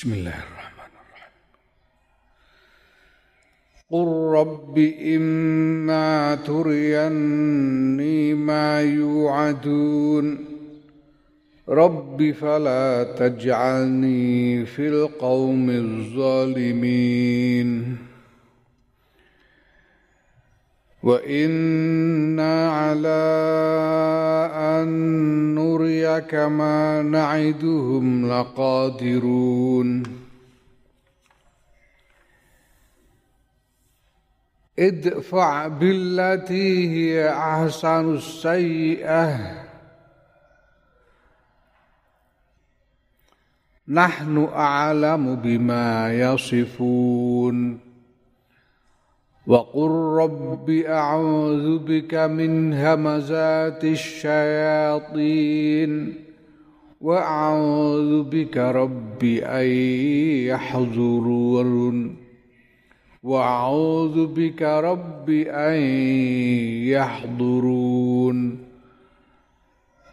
بسم الله الرحمن الرحيم. قل رب إما تريني ما يوعدون. رب فلا تجعلني في القوم الظالمين. وإنا على أن نريك ما نعدهم لقادرون ادفع بالتي هي أحسن السيئة نحن أعلم بما يصفون وقل رب أعوذ بك من همزات الشياطين وأعوذ بك رب أن يحضرون وأعوذ بك رب أن يحضرون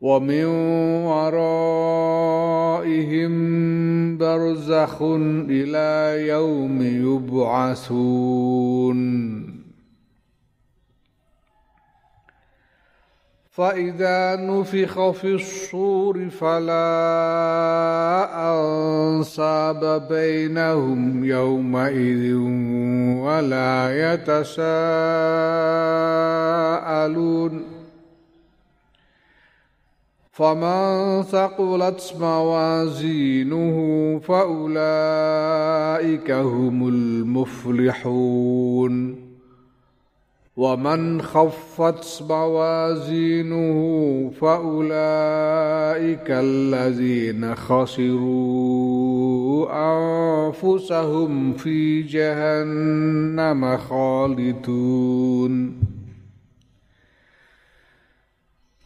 ومن ورائهم برزخ إلى يوم يبعثون. فإذا نفخ في الصور فلا أنصاب بينهم يومئذ ولا يتساءلون. فمن ثقلت موازينه فأولئك هم المفلحون ومن خفت موازينه فأولئك الذين خسروا أنفسهم في جهنم خالدون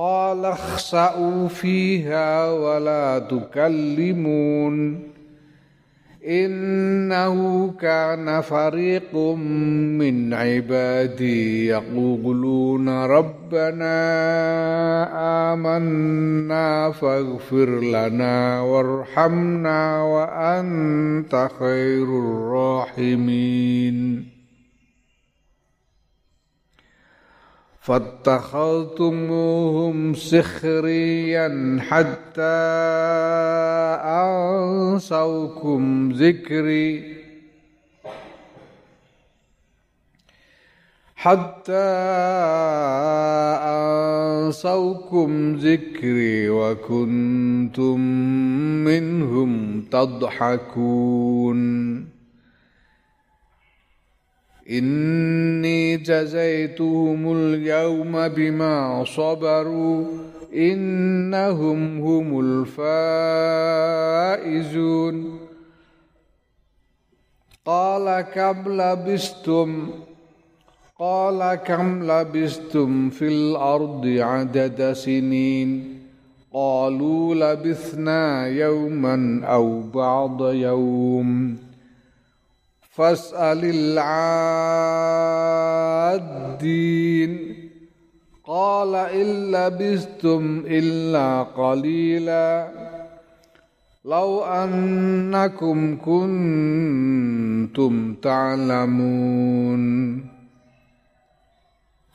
قال اخسأوا فيها ولا تكلمون. إنه كان فريق من عبادي يقولون ربنا آمنا فاغفر لنا وارحمنا وأنت خير الراحمين. فاتخذتموهم سخريا حتى أنسوكم ذكري. حتى أنسوكم ذكري وكنتم منهم تضحكون. إني جزيتهم اليوم بما صبروا إنهم هم الفائزون. قال كم لبستم؟ قال كم لبستم في الأرض عدد سنين؟ قالوا لبثنا يوما أو بعض يوم. فاسأل العادين. قال إن لبثتم إلا قليلا. لو أنكم كنتم تعلمون.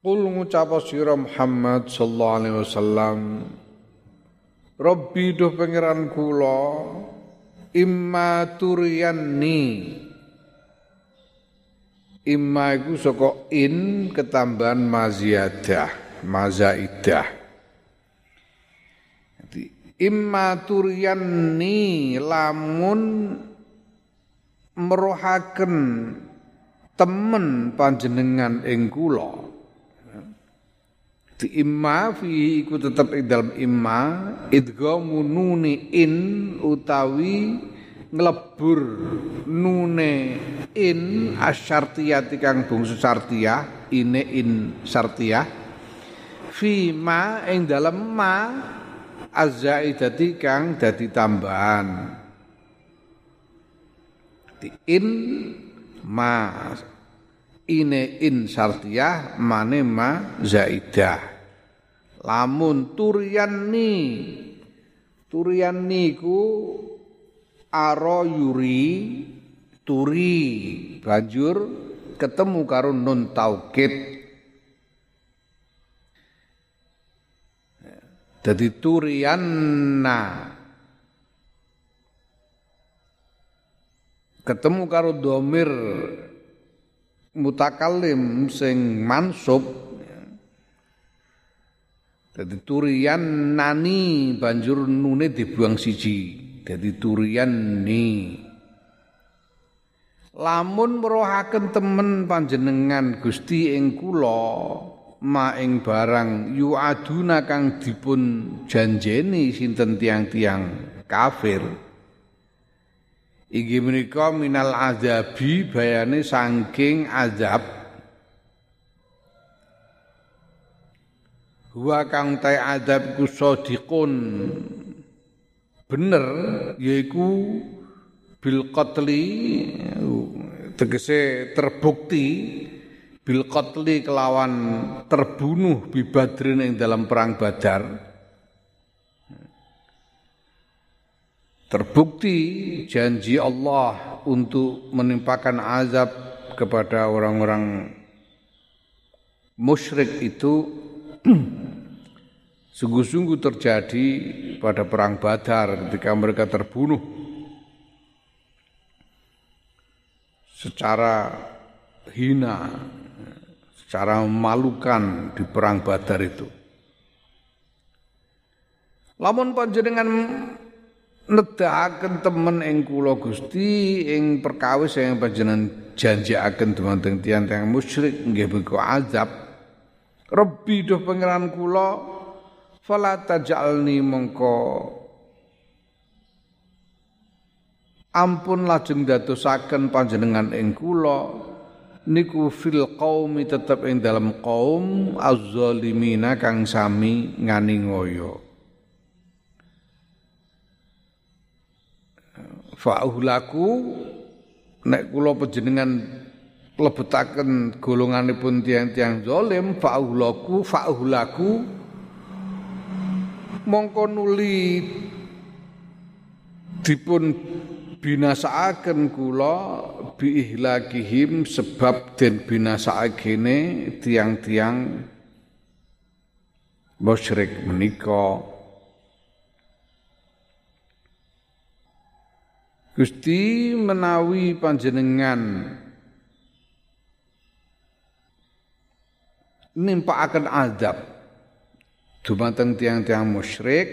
Kul ngucap sira Muhammad sallallahu alaihi wasallam Rabbi duh pangeran kula imma turyanni imma iku saka in ketambahan maziyadah mazaidah. Imma turyanni lamun merohaken temen panjenengan ing kula di imma fi iku tetep ing dalam imma. Idghamu nuni in utawi nglebur nune in asyartiyati kang bungsu sartiyah ine in sartiyah fi ma ing dalam ma azzaidati kang dadi tambahan. Di in ma ine in sartiyah mane ma zaidah. Lamun turyanni turyanni ku aro yuri turi banjur ketemu karo nun taukid. Jadi turianna ketemu karo domir mutakalim sing mansub Jadi turian nani banjur nune dibuang siji. Jadi turian ni. Lamun merohaken temen panjenengan Gusti ing kula ma ing barang yuaduna kang dipun janjeni sinten tiang-tiang kafir. Iki menika minal azabi bayane saking azab. Wa kang ta azab ku sadiqun. Bener yaiku bil qatli tegese terbukti bil qatli kelawan terbunuh bi badrin ing dalam perang badar Terbukti janji Allah untuk menimpakan azab kepada orang-orang musyrik itu sungguh-sungguh terjadi pada perang Badar ketika mereka terbunuh secara hina, secara memalukan di perang Badar itu. Lamun panjenengan nedahaken temen ing kula Gusti ing perkawis yang panjenengan janjiaken dumateng tiyang-tiyang musyrik nggih menika azab. Rabbi doh pangeran kula fala tajalni mongko ampun lajeng dadosaken panjenengan ing kula. Niku fil qaumi tetep ing dalam kaum az-zalimina kang sami ngani ngoyo fa'uhlaku nek kula panjenengan lebetaken golonganipun tiang-tiang zalim fa'uhlaku fa'uhlaku mongko nuli dipun binasaaken kula biihlakihim sebab den binasaakene tiang-tiang musyrik menika Gusti menawi panjenengan nimpakaken azab dumateng tiang-tiang musyrik.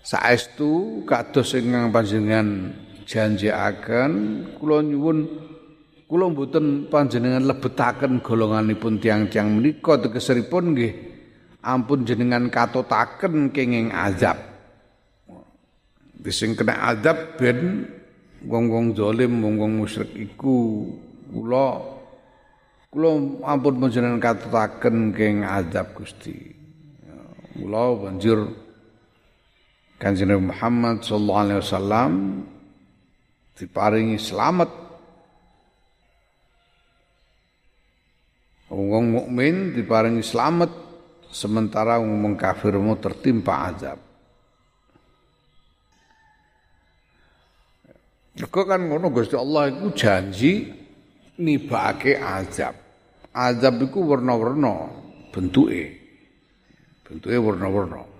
Saestu kados ingkang panjenengan janjiaken kula nyuwun kula mboten panjenengan lebetaken golonganipun tiang-tiang menika tegesipun nggih ampun jenengan katotaken kenging azab. Sing kena azab ben wong-wong zalim wong-wong musyrik iku kula kula ampun panjenengan katotaken kenging azab Gusti. Kula banjur Kanjeng Muhammad sallallahu alaihi wasallam diparingi selamat. Wong mukmin diparingi selamat sementara wong kafir mau tertimpa azab. Mergo kan ngono Gusti Allah iku janji nibake azab. Azab iku warna-warna bentuke. Bentuke warna-warna.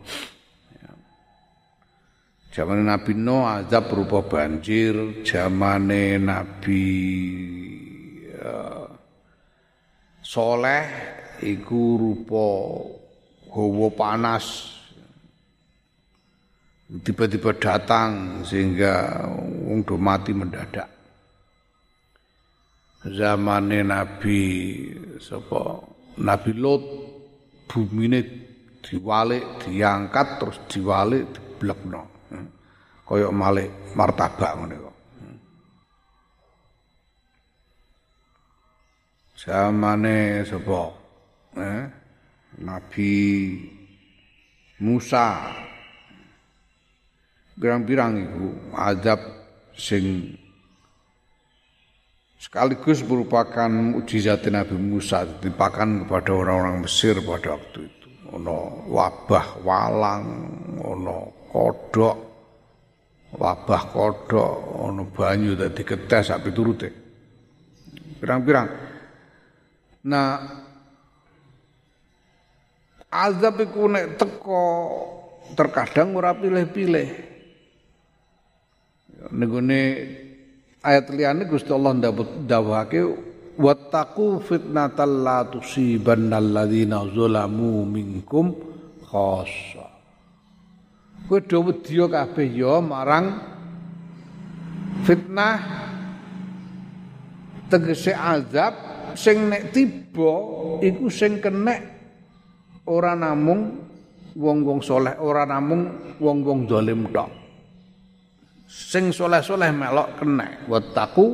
Zaman Nabi Nuh azab berupa banjir, zaman Nabi uh, Soleh iku rupa hawa panas tiba-tiba datang sehingga wong do mati mendadak. Zamane Nabi sapa Nabi Lot bumine diwalik, diangkat terus diwalik diblekno kaya malik martabak ngene kok. Zamane sapa? Eh? Nabi Musa. Birang-birang iku azab sing sekaligus merupakan mukjizat Nabi Musa ditimpakan kepada orang-orang Mesir pada waktu itu. Ono wabah walang, ono kodok, wabah kodok ono banyu dadi ketes sak piturute pirang-pirang nah azab iku nek teko terkadang ora pilih-pilih. Negone ayat liyane Gusti Allah ndawuhake wattaqu fitnatal la tusibannal ladzina zalamu minkum khassa. Kowe do wedi kabeh ya marang fitnah tegese azab sing nek tiba iku sing kenek ora namung wong-wong soleh ora namung wong-wong zalim tok. Sing soleh-soleh melok kenek wattaqu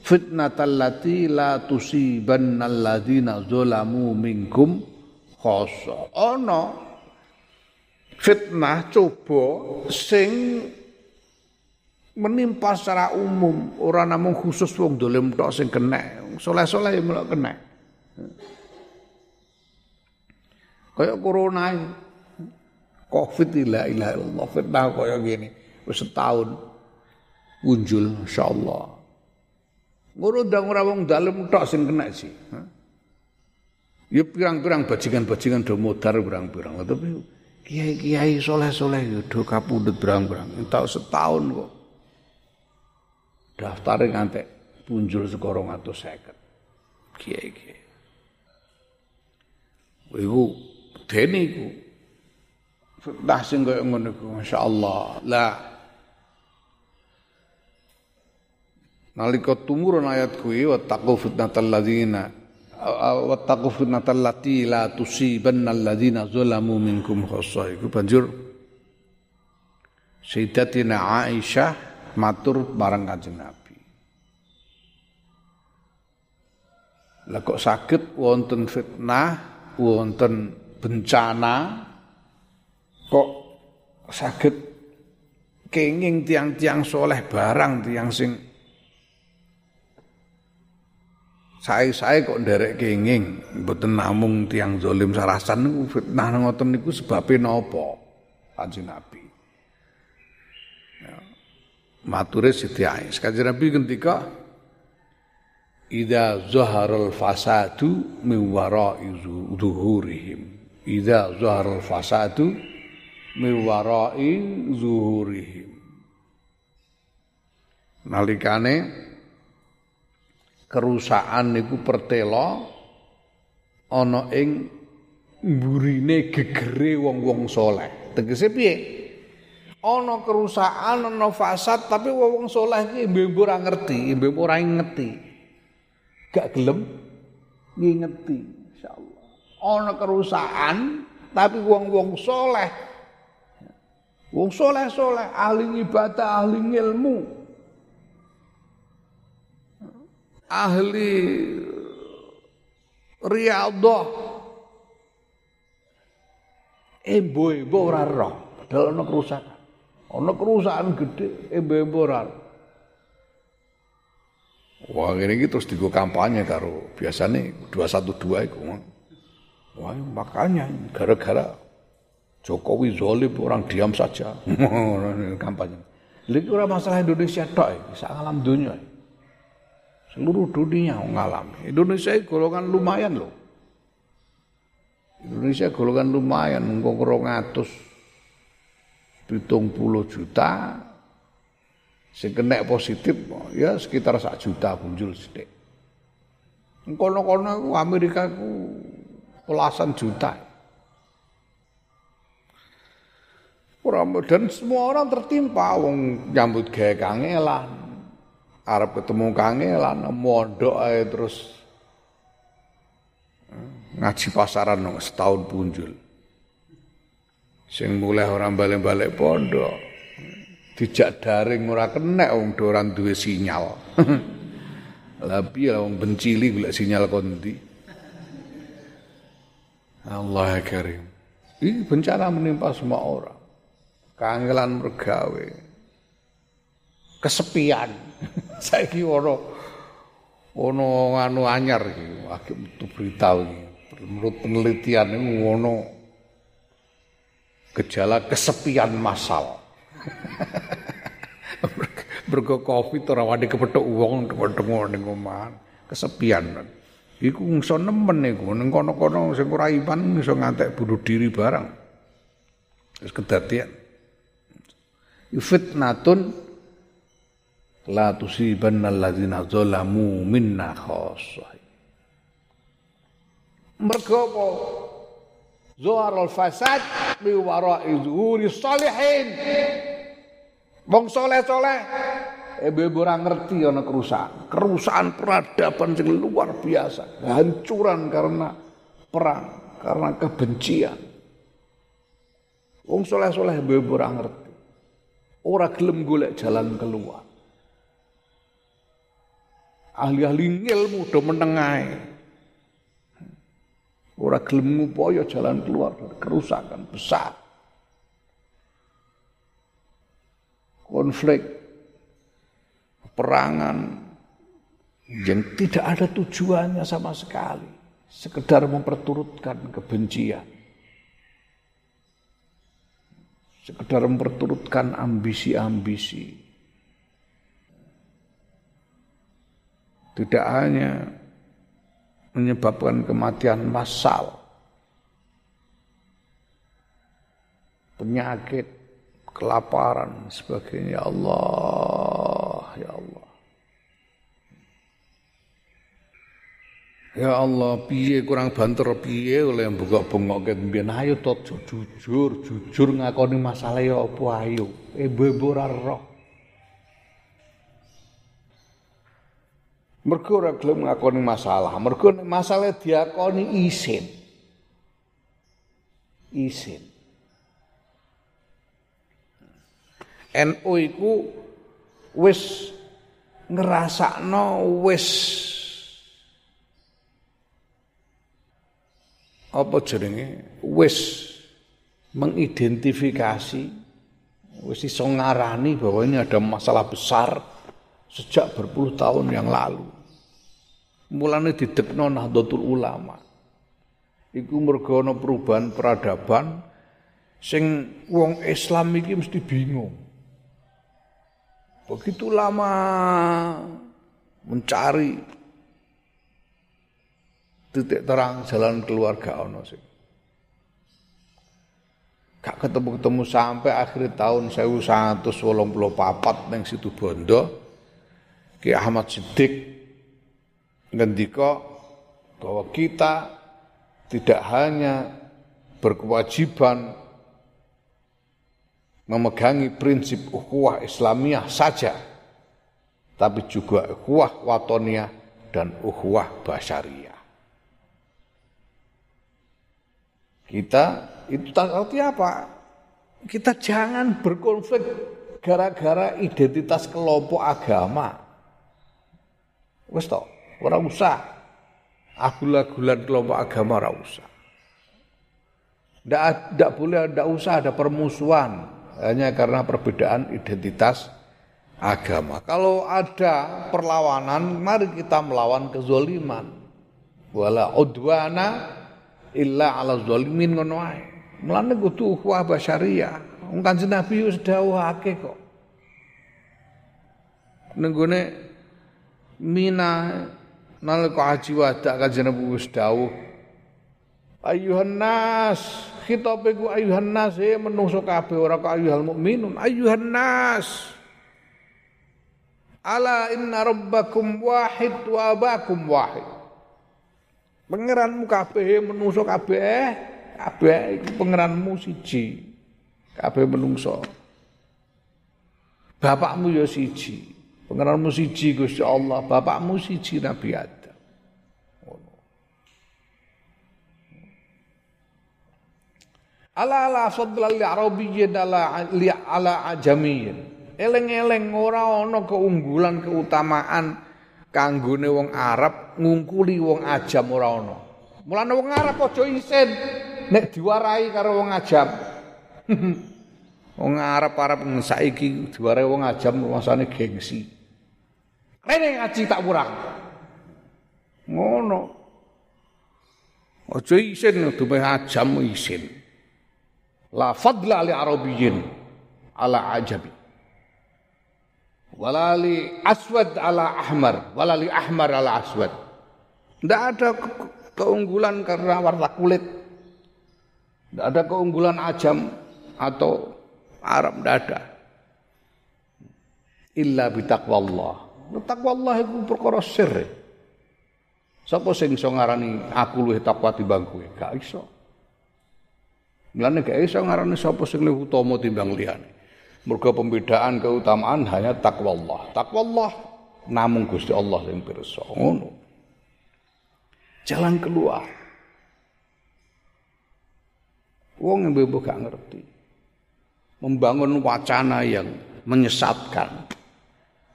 fitnatal lati la tusibannal ladzina zalamu minkum khassa ana fitnah coba sing menimpa secara umum orang namung khusus wong dolim tok sing kena. Soleh-soleh yang melok kena kayak corona covid la ilaha illallah fitnah kayak gini wis setahun muncul insyaallah ngurundang ora wong dalem tok sing kena sih ya pirang-pirang bajingan-bajingan do modar pirang-pirang tapi kiai-kiai soleh-soleh do kapundhut berang-berang. Entah setahun kok. Daftar ngantek punjul sekorong atau seket. Kiai-kiai. Iku dene iku. Fitnah sing koyo ngono iku masyaallah. Lah Nalika tumurun ayat kuwi wa taqu fitnatal ladzina wattaqu fitnatal lati la tusibanna alladziina zalamu minkum khassah iku banjur Sayyidatina Aisyah matur bareng Kanjeng Nabi Lah kok saged wonten fitnah wonten bencana kok saged kenging tiang-tiang soleh barang tiang sing Saya-saya kok nderek kenging, mboten namung tiang zalim sarasan niku fitnah ngoten niku sebabe napa? Kanjeng Nabi. Ya. Mature Siti Aisyah. Kanjeng Nabi ketika Ida zaharal fasadu min wara'i zuhurihim. Ida zaharal fasadu min wara'i zuhurihim. Nalikane kerusakan niku pertelo ana ing mburine gegere wong-wong soleh. Tegese piye? Ana kerusakan, ana fasad, tapi wong soleh iki mbembo ora ngerti, mbembo ora ngerti. Gak gelem ngingeti. Ana kerusakan, tapi wong-wong soleh. Wong soleh-soleh, ahli ibadah, ahli ilmu, ahli riyadhah embo-embo ora roh. Padahal ana kerusakan. Ana kerusakan gede embo-embo ora Wah ini terus digo kampanye karo biasanya 212 iku. Wah makanya gara-gara Jokowi zolim orang diam saja kampanye. Lagi orang masalah Indonesia tok, sak alam dunia. Seluruh dunia mengalami. Indonesia golongan lumayan loh. Indonesia golongan lumayan, ngkong ngatus pitung puluh juta, kena positif ya sekitar sak juta muncul sedek. Kono-kono Amerika ku pelasan juta. Orang dan semua orang tertimpa wong nyambut gawe kangelan arep ketemu kangelan mondok ae terus ngaji pasaran setahun punjul. Sing mulai orang balik-balik pondok. Dijak daring ora kena wong doran duwe sinyal. Lah piye wong bencili golek sinyal kondi. Allah karim. Ini bencana menimpa semua orang. Kangelan mergawe. Kesepian. Saiki ono ono anu anyar iki, akeh metu berita. Menurut penelitian ini ono gejala kesepian massal. Bergo covid ora wani kepethuk wong tengok ning omahan, kesepian. Iku iso nemen iku ning kono-kono sing ora iman iso ngantek bunuh diri barang. Wis kedadian. Fitnatun la tusibanna alladzina zalamu minna khassah mergo apa zuhar al fasad bi wara'i zuhuri salihin wong soleh-soleh ebe ora ngerti ana kerusakan. Kerusakan peradaban sing luar biasa. Hancuran karena perang karena kebencian. Wong soleh-soleh ebe ora ngerti. Ora gelem golek jalan keluar. Ahli-ahli ilmu do menengae. Ora gelem ngupaya jalan keluar dari kerusakan besar. Konflik perangan yang tidak ada tujuannya sama sekali, sekedar memperturutkan kebencian. Sekedar memperturutkan ambisi-ambisi. tidak hanya menyebabkan kematian massal, penyakit, kelaparan, sebagainya. Ya Allah, Ya Allah, piye kurang banter piye oleh buka bengok ket mbiyen ayo to jujur, jujur ngakoni masalah ya apa ayo. Ibu-ibu ora roh. Mergo ora gelem ngakoni masalah, mergo masalah diakoni isin. Isin. NU iku wis ngrasakno wis apa jenenge wis mengidentifikasi wis iso ngarani bahwa ini ada masalah besar sejak berpuluh tahun yang lalu. Mulane didekno Nahdlatul Ulama. Iku mergo ana perubahan peradaban sing wong Islam iki mesti bingung. Begitu lama mencari titik terang jalan keluarga ono sing gak ketemu-ketemu sampai akhir tahun 1184 ning situ Bondo Ki Ahmad Siddiq ngendika bahwa kita tidak hanya berkewajiban memegangi prinsip ukhuwah Islamiyah saja tapi juga ukhuwah watoniyah dan ukhuwah basyariyah. Kita itu artinya apa? Kita jangan berkonflik gara-gara identitas kelompok agama. Wes to, ora usah. Agul-agulan kelompok agama ora usah. Tidak boleh, tidak usah ada permusuhan hanya karena perbedaan identitas agama. Kalau ada perlawanan, mari kita melawan kezoliman. Wala udwana illa ala zalimin ngono ae. Mulane kudu ukhuwah basyariah. Wong Kanjeng Nabi wis dawuhake kok. Nenggone Mina nalika haji wada Kanjeng Nabi wis dawuh Ayuhan nas, khitabe ku ayuhan nas e menungso kabeh ora kok ayuhal mukminun. Ayuhan nas. Ala inna rabbakum wahid wa abakum wahid. Pangeranmu kabeh menungso kabeh kabeh iku pangeranmu siji. Kabeh menungso. Bapakmu ya siji. Pangeranmu siji Gusti Allah, bapakmu siji Nabi Adam. Ala ala fadla li arabiyyin ala ala ajamiyyin. Eleng-eleng ora ana keunggulan keutamaan kanggone wong Arab ngungkuli wong ajam ora ana. Mulane wong Arab aja isin nek diwarai karo wong ajam. wong Arab-Arab saiki diwarai wong ajam masane gengsi. Rene ngaji tak kurang. Ngono. Aja isin dume ajam isin. La fadla li arabiyyin ala ajabi. Walali aswad ala ahmar, walali ahmar ala aswad. Tidak ada keunggulan karena warna kulit. Tidak ada keunggulan ajam atau Arab tidak ada. Illa bitaqwallah. Taqwallah itu perkara sir. Sapa sing iso ngarani aku luwih takwa timbang kowe? Gak iso. Mulane gak iso ngarani sapa sing luwih utama timbang liyane. Mergo pembedaan keutamaan hanya takwallah. Takwallah namung Gusti Allah yang pirsa. Ngono. Jalan keluar. Wong yang bebo gak ngerti. Membangun wacana yang menyesatkan,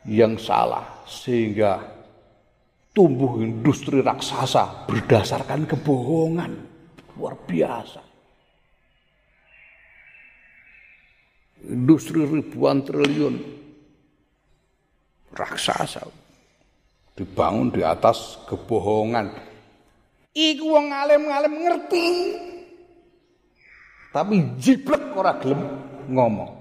yang salah, sehingga tumbuh industri raksasa berdasarkan kebohongan. Luar biasa. Industri ribuan triliun raksasa dibangun di atas kebohongan. Iku wong alim-alim ngerti tapi jiplek ora gelem ngomong.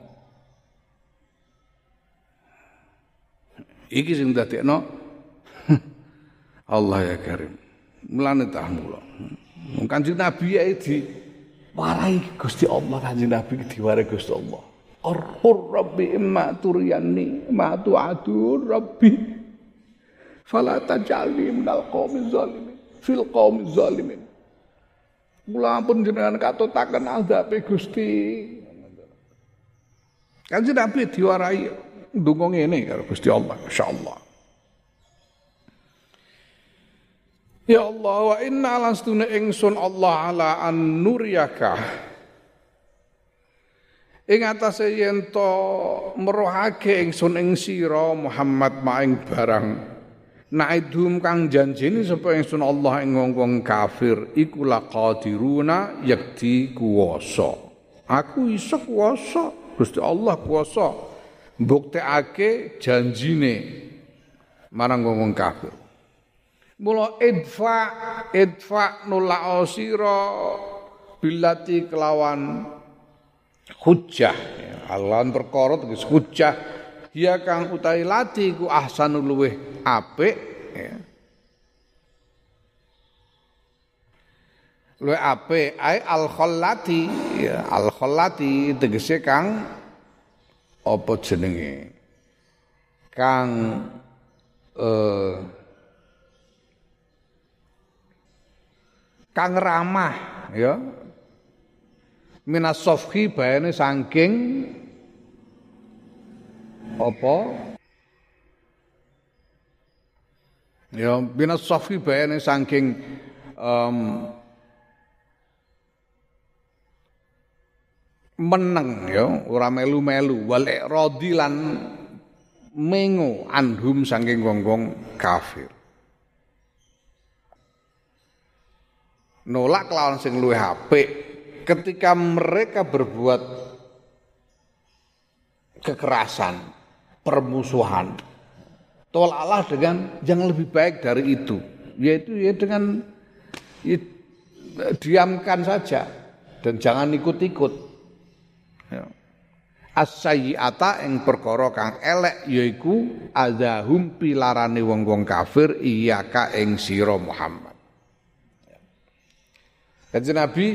Iki sing dadekno Allah ya Karim. Mulane tah mula. Kanjeng Nabi ya di warai Gusti Allah Kanjeng Nabi diwarai Gusti Allah. Arhur Rabbi imma turyanni ma tu'adur Rabbi fala tajalni minal qaumi zalimin fil qaumi zalimin Mula pun jenengan katutaken azabe Gusti. Kanjeng Nabi diwarai ndonga ngene karo Gusti Allah, masyaallah. Ya Allah wa inna lastuna ingsun Allah ala an nuryaka. Ing atase yen to merohake ingsun ing sira Muhammad maing barang Naidhum kang janjini sapa ingsun Allah ing wong kafir iku laqadiruna yakti kuwasa. Aku iso kuwasa, Gusti Allah kuwasa mbuktekake janjine marang wong kafir. Mula idfa idfa nulak sira bilati kelawan hujjah Allahn perkara tegas hujjah ya kang utahi lati ku ahsanul luweh apik ya. luweh apik ai al khallati ya. Al khallati tegese kang apa jenenge? Kang eh, kang ramah ya minas sofhi bayane saking apa? Ya minas sofhi bayane saking um, meneng ya ora melu-melu. Wal radi lan mengo anhum saking gonggong kafir. Nolak lawan sing luwih apik ketika mereka berbuat kekerasan, permusuhan. Tol Allah dengan yang lebih baik dari itu, yaitu ya dengan ya, diamkan saja dan jangan ikut-ikut. Ya. As-sayyi'ata ing perkara kang elek yaiku azahum pilarane wong-wong kafir iyaka ing sira Muhammad. Kanjeng Nabi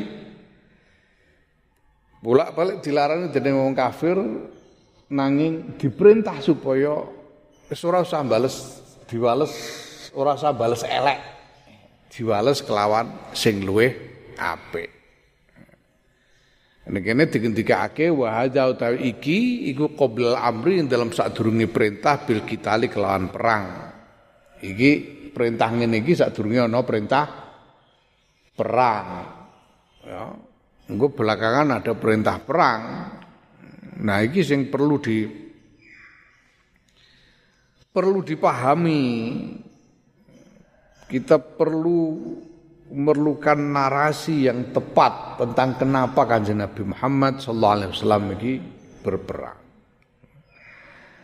bolak-balik dilarang dening wong kafir nanging diperintah supaya wis ora usah bales diwales ora usah bales elek. Diwales kelawan sing luwih apik. Nek kene digendikake wa hadza utawi iki iku qoblal amri dalam sadurunge perintah bil kitali kelawan perang. Iki perintah ngene iki sadurunge ana perintah perang. Ya. Engko belakangan ada perintah perang. Nah, iki sing perlu di perlu dipahami. Kita perlu memerlukan narasi yang tepat tentang kenapa kanjeng Nabi Muhammad sallallahu alaihi wasallam ini berperang.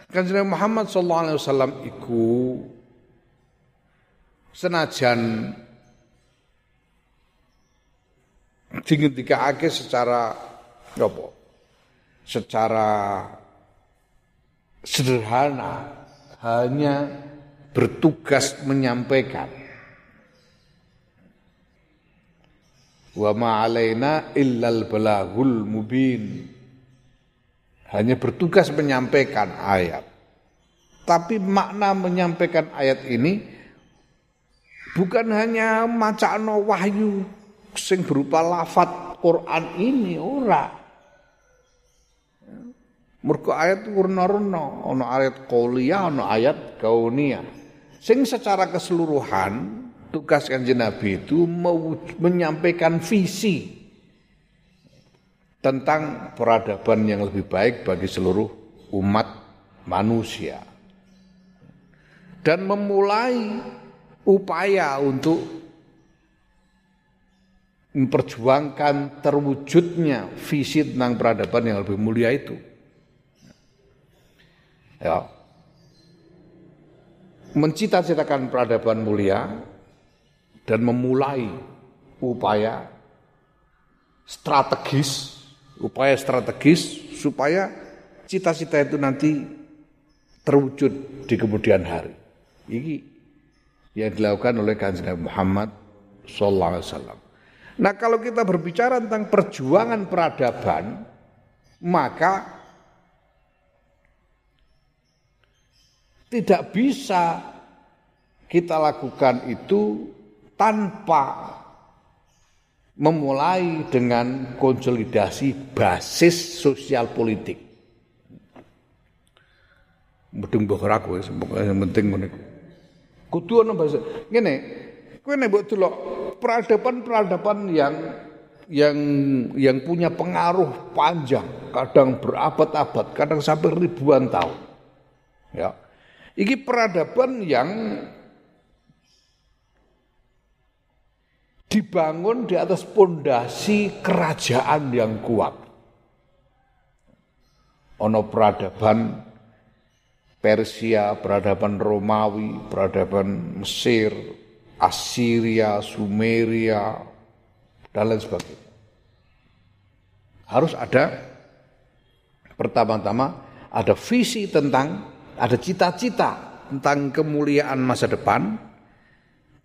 Kanjeng Muhammad sallallahu alaihi wasallam iku senajan dingendikake secara apa? Secara sederhana hanya bertugas menyampaikan. Wa ma alaina illal balagul mubin. Hanya bertugas menyampaikan ayat. Tapi makna menyampaikan ayat ini bukan hanya macano wahyu sing berupa lafat Quran ini ora. Mergo ayat warna-warna, ana ayat qauliyah, ana ayat kauniyah. Sing secara keseluruhan tugas Kanjeng Nabi itu menyampaikan visi tentang peradaban yang lebih baik bagi seluruh umat manusia. Dan memulai upaya untuk memperjuangkan terwujudnya visi tentang peradaban yang lebih mulia itu. Ya. Mencita-citakan peradaban mulia dan memulai upaya strategis, upaya strategis supaya cita-cita itu nanti terwujud di kemudian hari. Ini yang dilakukan oleh Kanjeng Muhammad sallallahu alaihi wasallam. Nah kalau kita berbicara tentang perjuangan peradaban, maka tidak bisa kita lakukan itu tanpa memulai dengan konsolidasi basis sosial politik. Medeng mbok aku yang penting ngene. Kudu ana basis. Ngene, kowe nek mbok delok peradaban-peradaban yang yang yang punya pengaruh panjang, kadang berabad-abad, kadang sampai ribuan tahun. Ya. Ini peradaban yang dibangun di atas pondasi kerajaan yang kuat. Ono peradaban Persia, peradaban Romawi, peradaban Mesir, Assyria, Sumeria, dan lain sebagainya. Harus ada pertama-tama ada visi tentang, ada cita-cita tentang kemuliaan masa depan,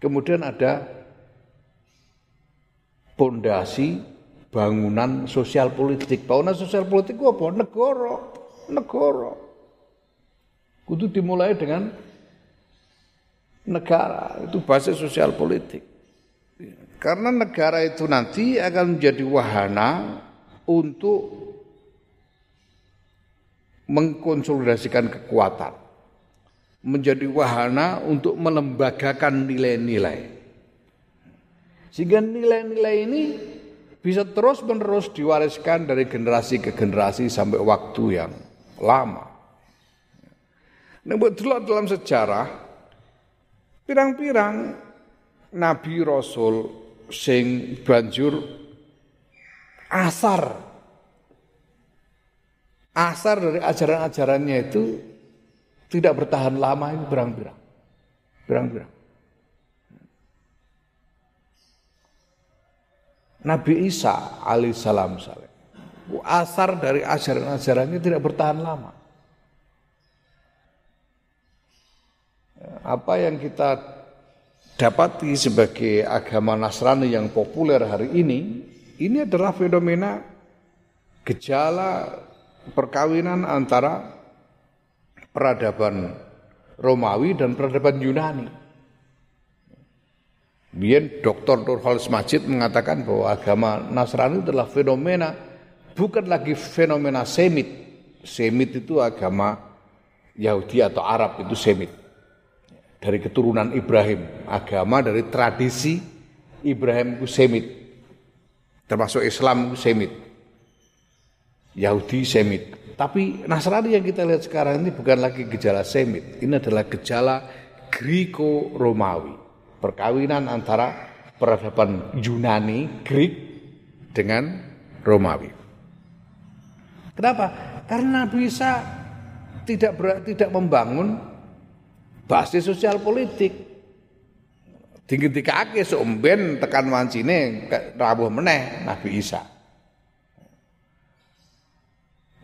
kemudian ada pondasi bangunan sosial politik. Bangunan sosial politik apa? Negara, negara. Kudu dimulai dengan negara, itu basis sosial politik. Karena negara itu nanti akan menjadi wahana untuk mengkonsolidasikan kekuatan. Menjadi wahana untuk melembagakan nilai-nilai. Sehingga nilai-nilai ini bisa terus-menerus diwariskan dari generasi ke generasi sampai waktu yang lama. Nah, betul dalam sejarah, pirang-pirang nabi rasul sing banjur asar asar dari ajaran-ajarannya itu tidak bertahan lama ini berang-berang. Berang-berang. Nabi Isa alaihissalam asar dari ajaran-ajarannya tidak bertahan lama. Apa yang kita dapati sebagai agama Nasrani yang populer hari ini, ini adalah fenomena gejala perkawinan antara peradaban Romawi dan peradaban Yunani. Biar Dr. Nurhalis Majid mengatakan bahwa agama Nasrani adalah fenomena bukan lagi fenomena Semit. Semit itu agama Yahudi atau Arab itu Semit. Dari keturunan Ibrahim, agama dari tradisi Ibrahim Semit. Termasuk Islam Semit. Yahudi Semit. Tapi Nasrani yang kita lihat sekarang ini bukan lagi gejala Semit. Ini adalah gejala Griko-Romawi perkawinan antara peradaban Yunani, Greek dengan Romawi. Kenapa? Karena bisa tidak ber, tidak membangun basis sosial politik. Dingin-dikake somben tekan wancine rawuh meneh Nabi Isa.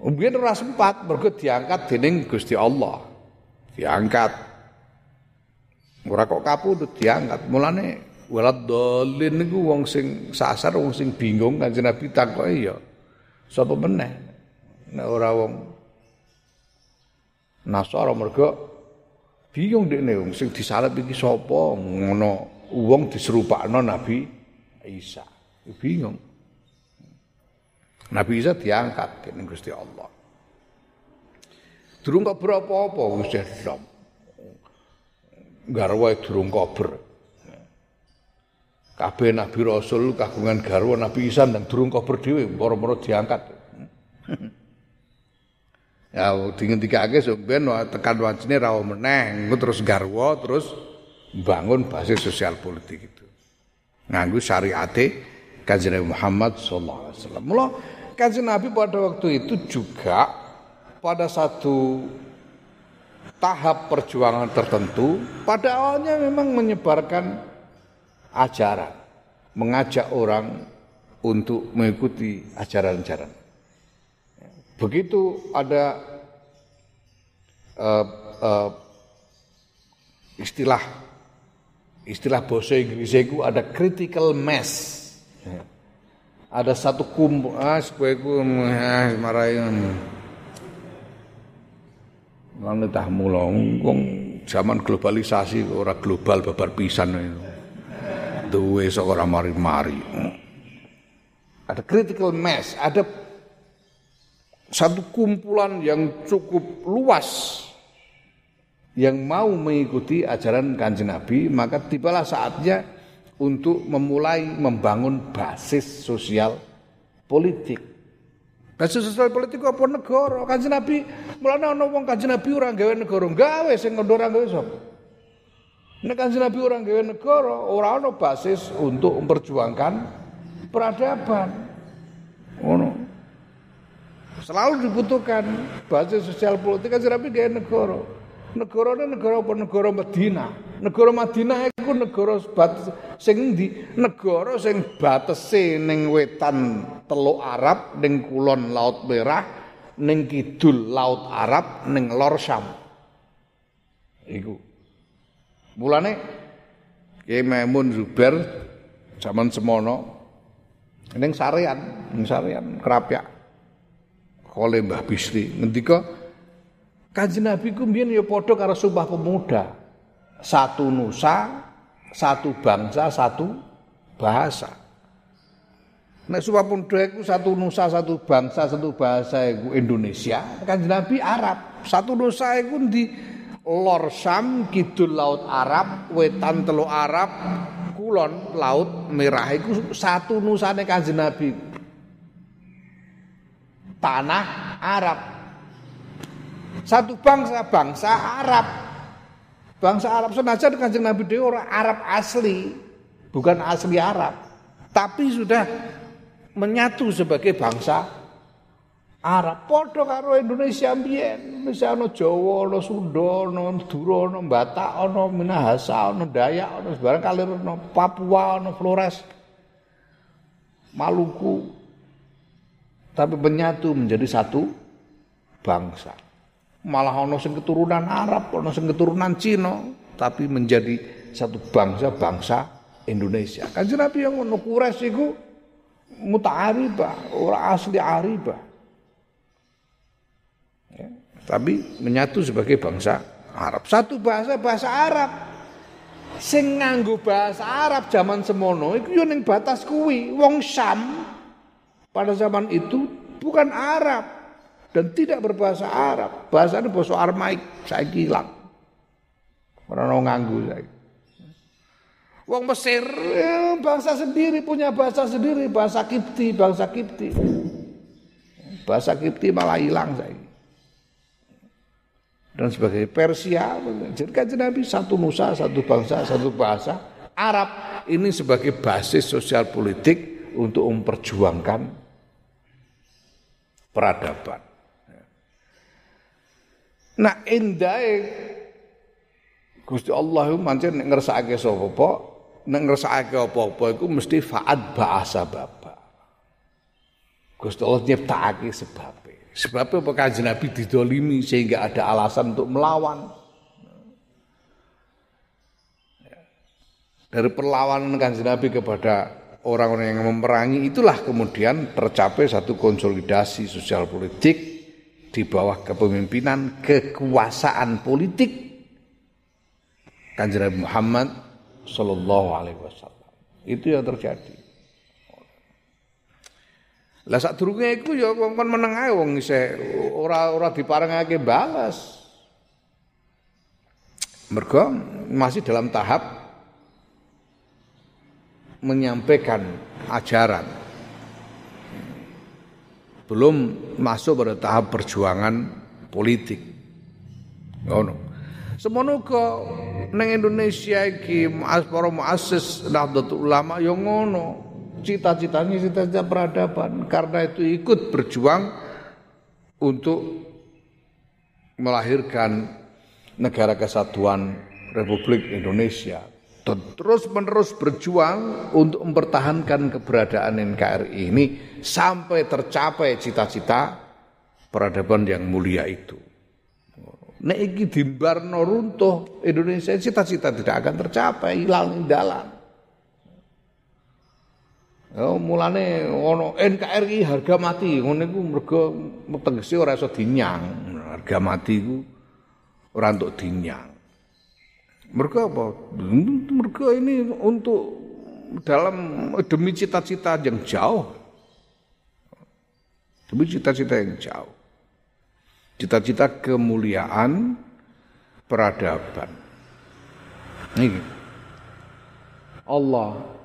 Umbiyen ora sempat mergo diangkat dening Gusti Allah. Diangkat Ora kok kapundhut diangkat. Mulane walad dolin niku wong sing sasar wong sing bingung Kanjeng Nabi takoki ya sapa meneh. Nek ora wong Nasara mergo bingung dekne sing disalib iki sapa ngono wong diserupakno Nabi Isa. Bingung. Nabi Isa diangkat dening Gusti Allah. Durung kok berapa apa wis garwa durung kober. Kabeh nabi rasul kagungan garwa nabi Isa dan durung kober dhewe moro-moro diangkat. Ya dingendikake sampeyan tekan wancine rawo meneh, terus garwa terus bangun basis sosial politik itu. Nganggo syariate Kanjeng Muhammad sallallahu alaihi wasallam. Mula Kanjeng Nabi pada waktu itu juga pada satu tahap perjuangan tertentu pada awalnya memang menyebarkan ajaran, mengajak orang untuk mengikuti ajaran-ajaran. Begitu ada uh, uh, istilah istilah bahasa Inggris itu ada critical mass. Ada satu kumpul, ah, supaya ah, marahin zaman globalisasi ora global babar pisan itu. Duwe ora mari-mari. Ada critical mass, ada satu kumpulan yang cukup luas yang mau mengikuti ajaran kanjeng Nabi, maka tibalah saatnya untuk memulai membangun basis sosial politik. Basis sosial politik apa negara? Kanjeng Nabi, mulane ana wong Kanjeng Nabi ora gawe negara, gawe sing ngono ora gawe sapa? Nek Kanjeng Nabi ora gawe negara, ora ana basis untuk memperjuangkan peradaban. Ngono. Selalu dibutuhkan basis sosial politik Kanjeng Nabi gawe negara. Negara ini negara apa? Negara Madinah. Negara Madinah itu negara batas sing di negara sing batese ning wetan Teluk Arab ning kulon Laut Merah ning kidul Laut Arab ning lor Syam. Iku. Mulane Kiai Maimun Zubair zaman semono ning sarean, ning sarean kerapyak. Oleh Mbah Bisri ngendika Kanjeng Nabi ku mbiyen ya padha karo Sumpah Pemuda. Satu nusa, satu bangsa, satu bahasa. Nek Sumpah Pemuda iku satu nusa, satu bangsa, satu bahasa iku Indonesia, Kanjeng Nabi Arab. Satu nusa iku di Lor Sam, kidul laut Arab, wetan teluk Arab, kulon laut merah iku satu nusane Kanjeng Nabi. Tanah Arab. Satu bangsa bangsa Arab. Bangsa Arab senajan Kanjeng Nabi dhewe orang Arab asli, bukan asli Arab, tapi sudah menyatu sebagai bangsa Arab. Padha karo Indonesia mbiyen. Indonesia Jawa, ana Sunda, ana Madura, ana Batak, ana Minahasa, ana Dayak, ana sebarang kalir Papua, ana Flores. Maluku. Tapi menyatu menjadi satu bangsa. Malah ana sing keturunan Arab, ana sing keturunan Cina, tapi menjadi satu bangsa bangsa Indonesia. Kanjeng Nabi yang ngono Quraisy iku muta'aribah, ora asli aribah. Ya, tapi menyatu sebagai bangsa Arab. Satu bahasa bahasa Arab. Sing nganggo bahasa Arab zaman semono iku yo ning batas kuwi wong Syam pada zaman itu bukan Arab dan tidak berbahasa Arab. Bahasanya bahasa Aramaik saiki hilang. Ora ono nganggo saiki. Wong Mesir ya, bangsa sendiri punya bahasa sendiri, bahasa Kipti, bangsa Kipti. Bahasa Kipti malah hilang saiki dan sebagai Persia. Jadi kan Nabi satu nusa, satu bangsa, satu bahasa. Arab ini sebagai basis sosial politik untuk memperjuangkan peradaban. Nah, indah Gusti Allah mancen nek ngersakake sapa apa, nek ngersakake apa-apa iku mesti faat bahasa bapak. Gusti Allah nyiptakake sebab. Sebab apa kanjeng Nabi didolimi sehingga ada alasan untuk melawan. Dari perlawanan kanjeng Nabi kepada orang-orang yang memerangi itulah kemudian tercapai satu konsolidasi sosial politik di bawah kepemimpinan kekuasaan politik kanjeng Muhammad Sallallahu Alaihi Wasallam. Itu yang terjadi. Lah sadurunge iku ya wong kon meneng ae wong isih ora ora diparengake balas. Mergo masih dalam tahap menyampaikan ajaran. Belum masuk pada tahap perjuangan politik. Ngono. Semono kok neng Indonesia iki para muassis Nahdlatul Ulama ya ngono cita-citanya cita-cita peradaban karena itu ikut berjuang untuk melahirkan negara kesatuan Republik Indonesia dan terus menerus berjuang untuk mempertahankan keberadaan NKRI ini sampai tercapai cita-cita peradaban yang mulia itu. Nek iki dimbarno runtuh Indonesia cita-cita tidak akan tercapai, hilang dalam. Ya mulane ono NKRI harga mati ngono iku mergo tegese ora iso dinyang. Harga mati iku ora untuk dinyang. Mergo apa? Mergo ini untuk dalam demi cita-cita yang jauh. Demi cita-cita yang jauh. Cita-cita kemuliaan peradaban. Ini Allah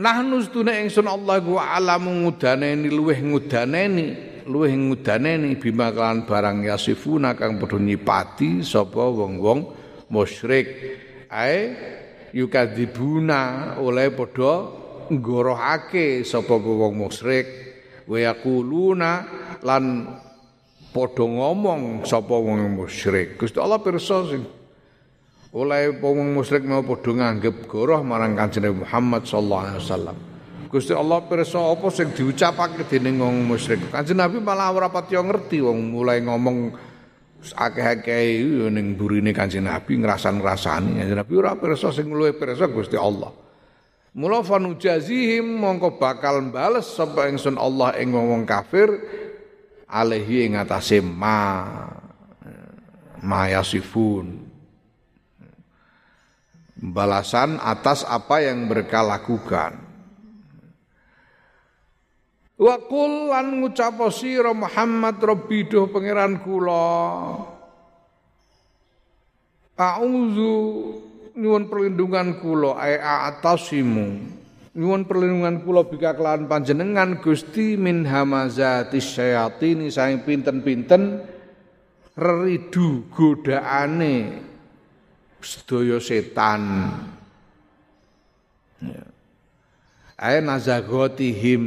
Nahnu stune ingsun Allah ku alamu ngudaneni luweh ngudaneni luweh ngudaneni bima kalan barang yasifuna kang padha nyipati sapa wong-wong musyrik ae yukadzibuna oleh padha nggorohake sapa wong musyrik wa yaquluna lan padha ngomong sapa wong musyrik Gusti Allah pirsa sing oleh wong musyrik mau padha nganggep goroh marang Kanjeng Muhammad sallallahu alaihi wasallam. Gusti Allah pirsa apa sing diucapake dening wong musyrik. Kanjeng Nabi malah ora pati ngerti wong mulai ngomong akeh-akeh ning burine Kanjeng Nabi ngrasan-ngrasani. Kanjeng Nabi ora pirsa sing luwih pirsa Gusti Allah. Mula fanujazihim mongko bakal bales sapa ingsun Allah ing wong kafir alaihi ing atase ma mayasifun balasan atas apa yang mereka lakukan. Wa qul lan ngucap sira Muhammad Rabbi duh pangeran kula. A'udzu nyuwun perlindungan kula ai atasimu. Nyuwun perlindungan kula bika kelawan panjenengan Gusti min hamazatis syayatin saing pinten-pinten reridu godaane sedaya setan ya. ae nazagotihim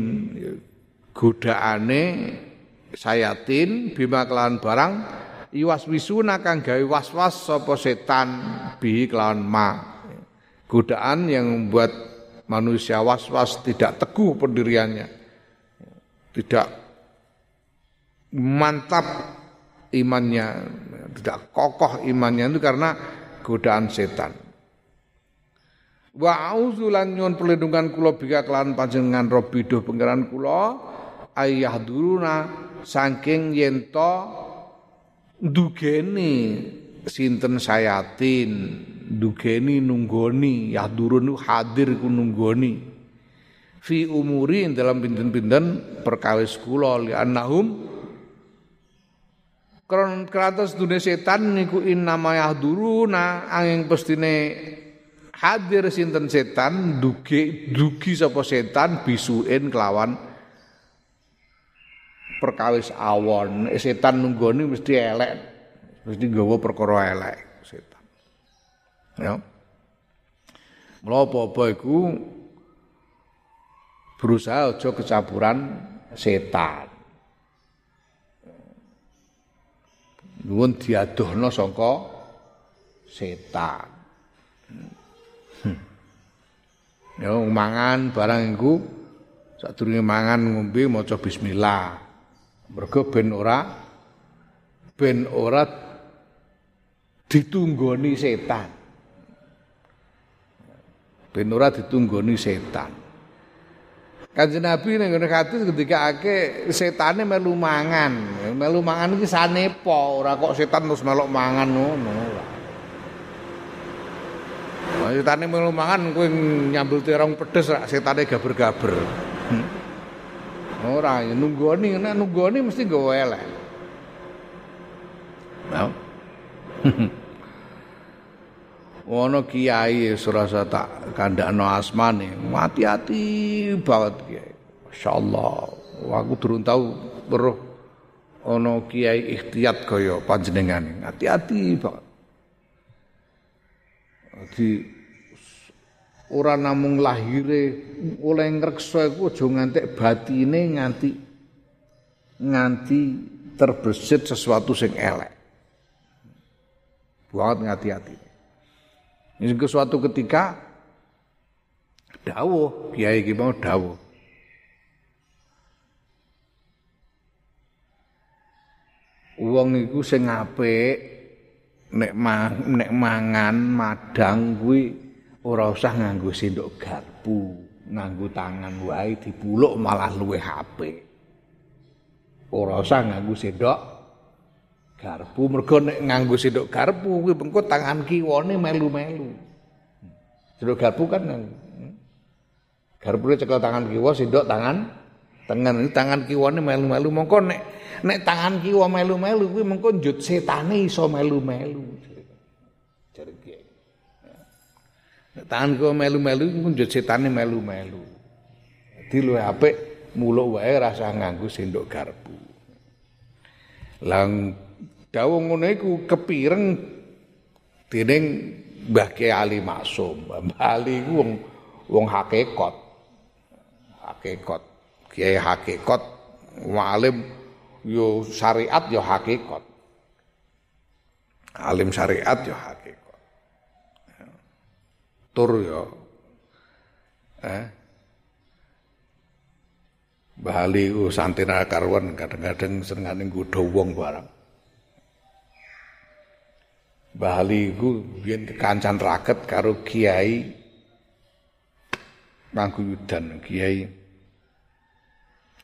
godaane sayatin bima kelawan barang iwas wisuna kang gawe was-was sapa setan bi kelawan ma. Godaan yang membuat manusia was-was tidak teguh pendiriannya. Tidak mantap imannya tidak kokoh imannya itu karena godaan setan. Wa auzulan nyuwun perlindungan kula bika kelan panjenengan Rabbiduh pangeran kula ayah duruna saking yen to dugeni sinten sayatin dugeni nunggoni ya durun hadir ku nunggoni. Fi umuri dalam pinten-pinten perkawis kula li annahum Kron kratos dunia setan niku innama yahduruna angin pestine hadir sinten setan dugi dugi sapa setan bisuin kelawan perkawis awon setan nunggoni mesti elek mesti nggawa perkara elek setan ya Mula apa-apa iku berusaha aja kecampuran setan nuwun diadohna saka setan. Hmm. Ya mangan barang iku sadurunge mangan ngombe maca bismillah. Mergo ben ora ben ora ditunggoni setan. Ben ora ditunggoni setan. Kanjeng Nabi ning ngene hadis ketika ake setane melu mangan. Melu mangan iki sanepo, ora kok setan terus melok mangan ngono setane melu mangan kowe nyambel terong pedes rak setane gaber-gaber. Hmm. Ora, nunggoni nek nunggoni mesti nggawa elek. Nah. Ono kiai surasa tak kandakno asmane, hati-hati banget kiai. Masyaallah. Aku durung tahu weruh ono kiai ikhtiyat kaya panjenengan. Hati-hati banget. Jadi ora namung lahire oleh ngreksa iku aja ngantek batine nganti nganti terbesit sesuatu sing elek. Banget ngati-hati. Ini suatu ketika dawuh, kiai iki mau dawuh. Wong iku sing apik nek nek mangan madang kuwi ora usah nganggo sendok garpu, nganggo tangan wae dipuluk malah luwih apik. Ora usah nganggo sendok garpu mergo nek nganggo sendok garpu kuwi bengko tangan kiwane melu-melu. Sendok garpu kan garpu cekel tangan kiwa sendok tangan tangan ini tangan kiwane melu-melu mongko nek nek tangan kiwa melu-melu kuwi mengko njut setane iso melu-melu. Jare kiai. Nek tangan kiwa melu-melu njut setane melu-melu. Dadi luwih apik muluk wae rasa nganggo sendok garpu. Lang dawuh ngono iku kepireng dening Mbah Kiai Ali Maksum. Mbah Ali iku wong wong hakikat. Hakikat. Kiai hakikat, alim yo syariat yo hakikat. Alim syariat yo hakikat. Tur ya eh Bali ku santina karuan kadang-kadang senengane nggodha wong barang. Bali ku biyen kekancan raket karo Kiai Mangguyudan, Kiai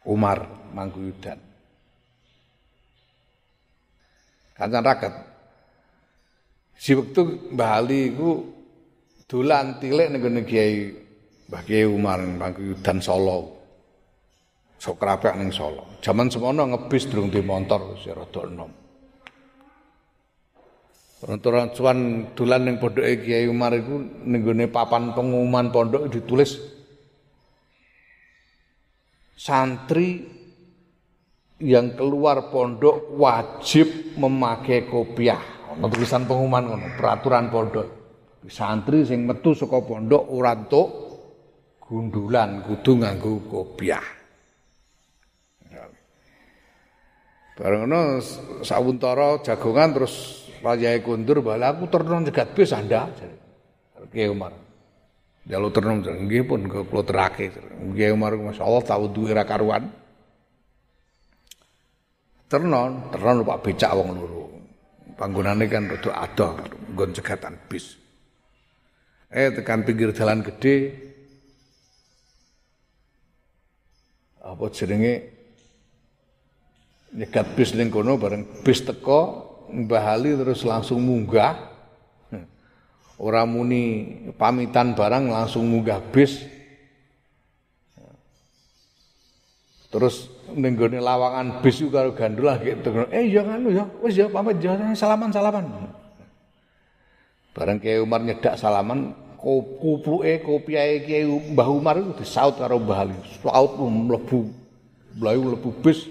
Umar Mangguyudan. Kancan raket. Si waktu Bali ku dolan tilik ning Kiai Mbah Kiai Umar Mangguyudan Solo. sok kerapek ning Solo. Jaman semono ngebis durung di motor wis rada enom. Rontoran cuan dolan ning pondoke Kiai Umar iku ning papan pengumuman pondok ditulis santri yang keluar pondok wajib memakai kopiah. Ono tulisan pengumuman peraturan pondok. Santri sing metu saka pondok ora entuk gundulan kudu nganggo kopiah. Bareng ngono sawuntara jagongan terus Rajae kundur bala aku ternon jegat bis Anda. Kiai Umar. Jalu ternon nggih pun kula terake. Kiai Umar masyaallah tahu duwe ra karuan. Ternon, ternon Pak becak wong loro. Panggonane kan rada adoh nggon jegatan bis. Eh tekan pinggir jalan gede. Apa jenenge? Nyegat bis ning kono bareng bis teko Mbah Ali terus langsung munggah. Ora muni pamitan barang langsung munggah bis. Terus ning lawangan bis karo gandul lagi eh ya kan ya wis ya pamit ya salaman salaman bareng Kiai Umar nyedak salaman kupuke kopiahe Kiai Mbah Umar itu disaut karo Mbah Ali saut mlebu mlayu mlebu bis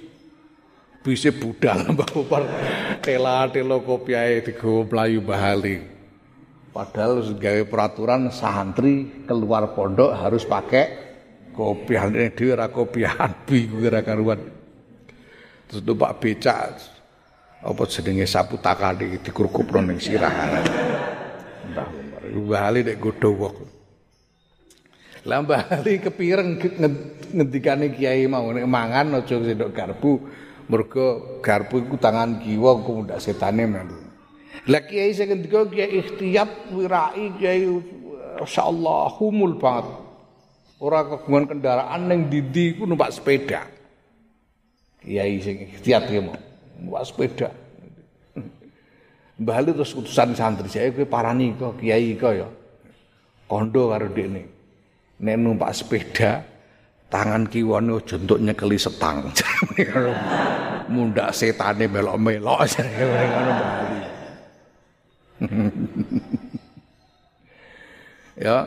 bise budal Mbah Upar tela-telo kopiahe digawa mlayu bahali. Padahal gawe peraturan santri keluar pondok harus pakai kopiah ini dhewe ora kopiahan bingung ora karuan. Terus Pak becak apa jenenge sapu takane dikurkupno ning sirah. Mbah Ali nek godho wong. Lah Mbah kepireng ngendikane kiai mau nek mangan aja sendok garpu. Mergo garpu iku tangan kiwa engko ndak setane melu. Lah kiai sing ngendika kiai ikhtiyat wirai kiai humul banget. Ora kagungan kendaraan ning didi iku numpak sepeda. Kiai sing ikhtiyat ki mau numpak sepeda Mbah terus utusan santri saya kowe parani kok kiai kok ya kondo karo dekne nek numpak sepeda tangan kiwane aja entuk nyekeli setang. Mundak setane melok-melok ngono Bali. ya.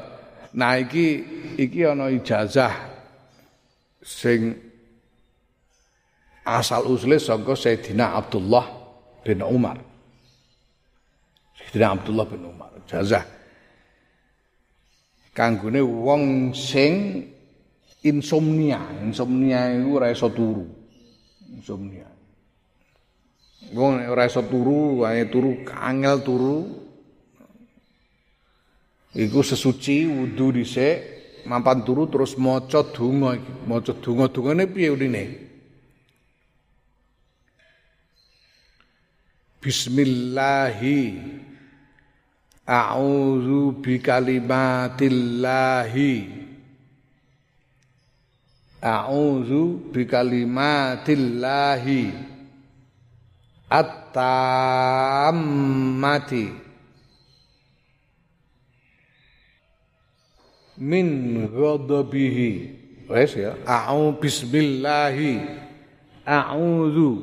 Nah iki iki ana ijazah sing asal usule saka Sayyidina Abdullah bin Umar. Sayyidina Abdullah bin Umar. Ijazah kanggone wong sing insomnia. Insomnia itu ora iso turu. Insomnia. Wong ora iso turu, wae turu angel turu. Iku sesuci wudu dhisik, mampan turu terus maca donga iki. Maca donga-dongane piye urine? Bismillahi A'udzu bikalimatillahi A'udzu bikalimatillahi at-tammati. Min ghadabihi. Wes ya, a'udzu bismillahi a'udzu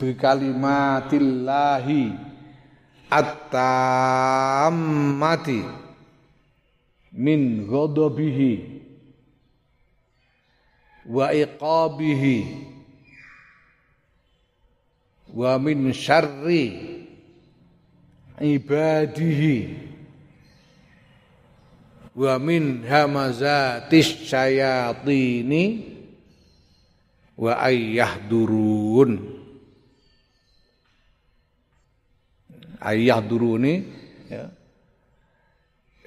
bikalimatillahi at-tammati. Min ghadabihi. Wa iqabihi. Wa min syarri ibadihi. Wa min hamazatis syayatini. Wa ayyahdurun ayyahduruni ya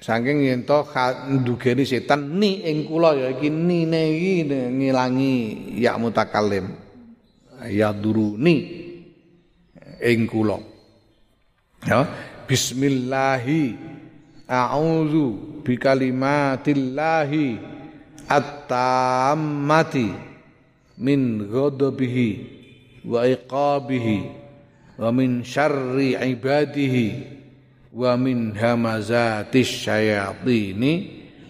Saking yen to ndugeni setan ni ing kula ya iki nine iki ngilangi ya mutakallim. Ya duruni ing kula. Ya, bismillahi a'udzu bikalimatillahi at-tammati min ghadabihi wa iqabihi wa min syarri ibadihi wa min hamazatis syayatini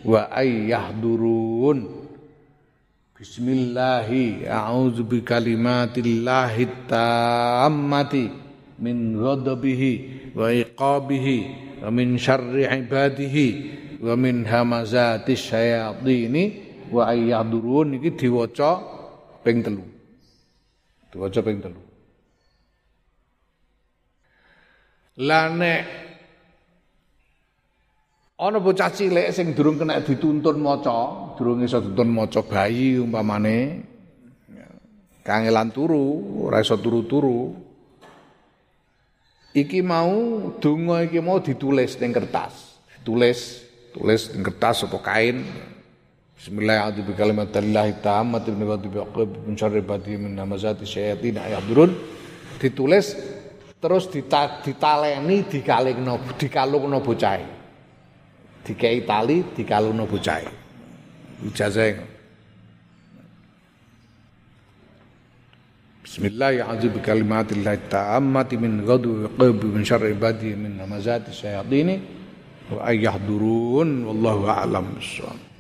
wa ayyahdurun. Bismillahi a'udzu bi kalimatillahi tammati min ghadabihi wa iqabihi wa min syarri ibadihi wa min hamazatis syayatini wa ayyahdurun. Iki diwaca ping telu. Diwaca ping telu Lah nek Ana bocah cilik sing durung kena dituntun maca, durung iso dituntun maca bayi umpamane kangelan turu, ora turu-turu. Iki mau donga iki mau ditulis ning kertas. Ditulis, tulis ning kertas atau kain. Bismillahirrahmanirrahim bikalimatillahi tammati min syarri min namazati syayatin ayahdurun. Ditulis terus ditaleni dikalingno dikalungno bocah dikei tali dikalungno bocahe ijazah Bismillahirrahmanirrahim. Kalimatillahi ta'ammati min ghadu qalbi min syarri ibadi min namazati syayatini wa ayyahdurun wallahu a'lam bissawab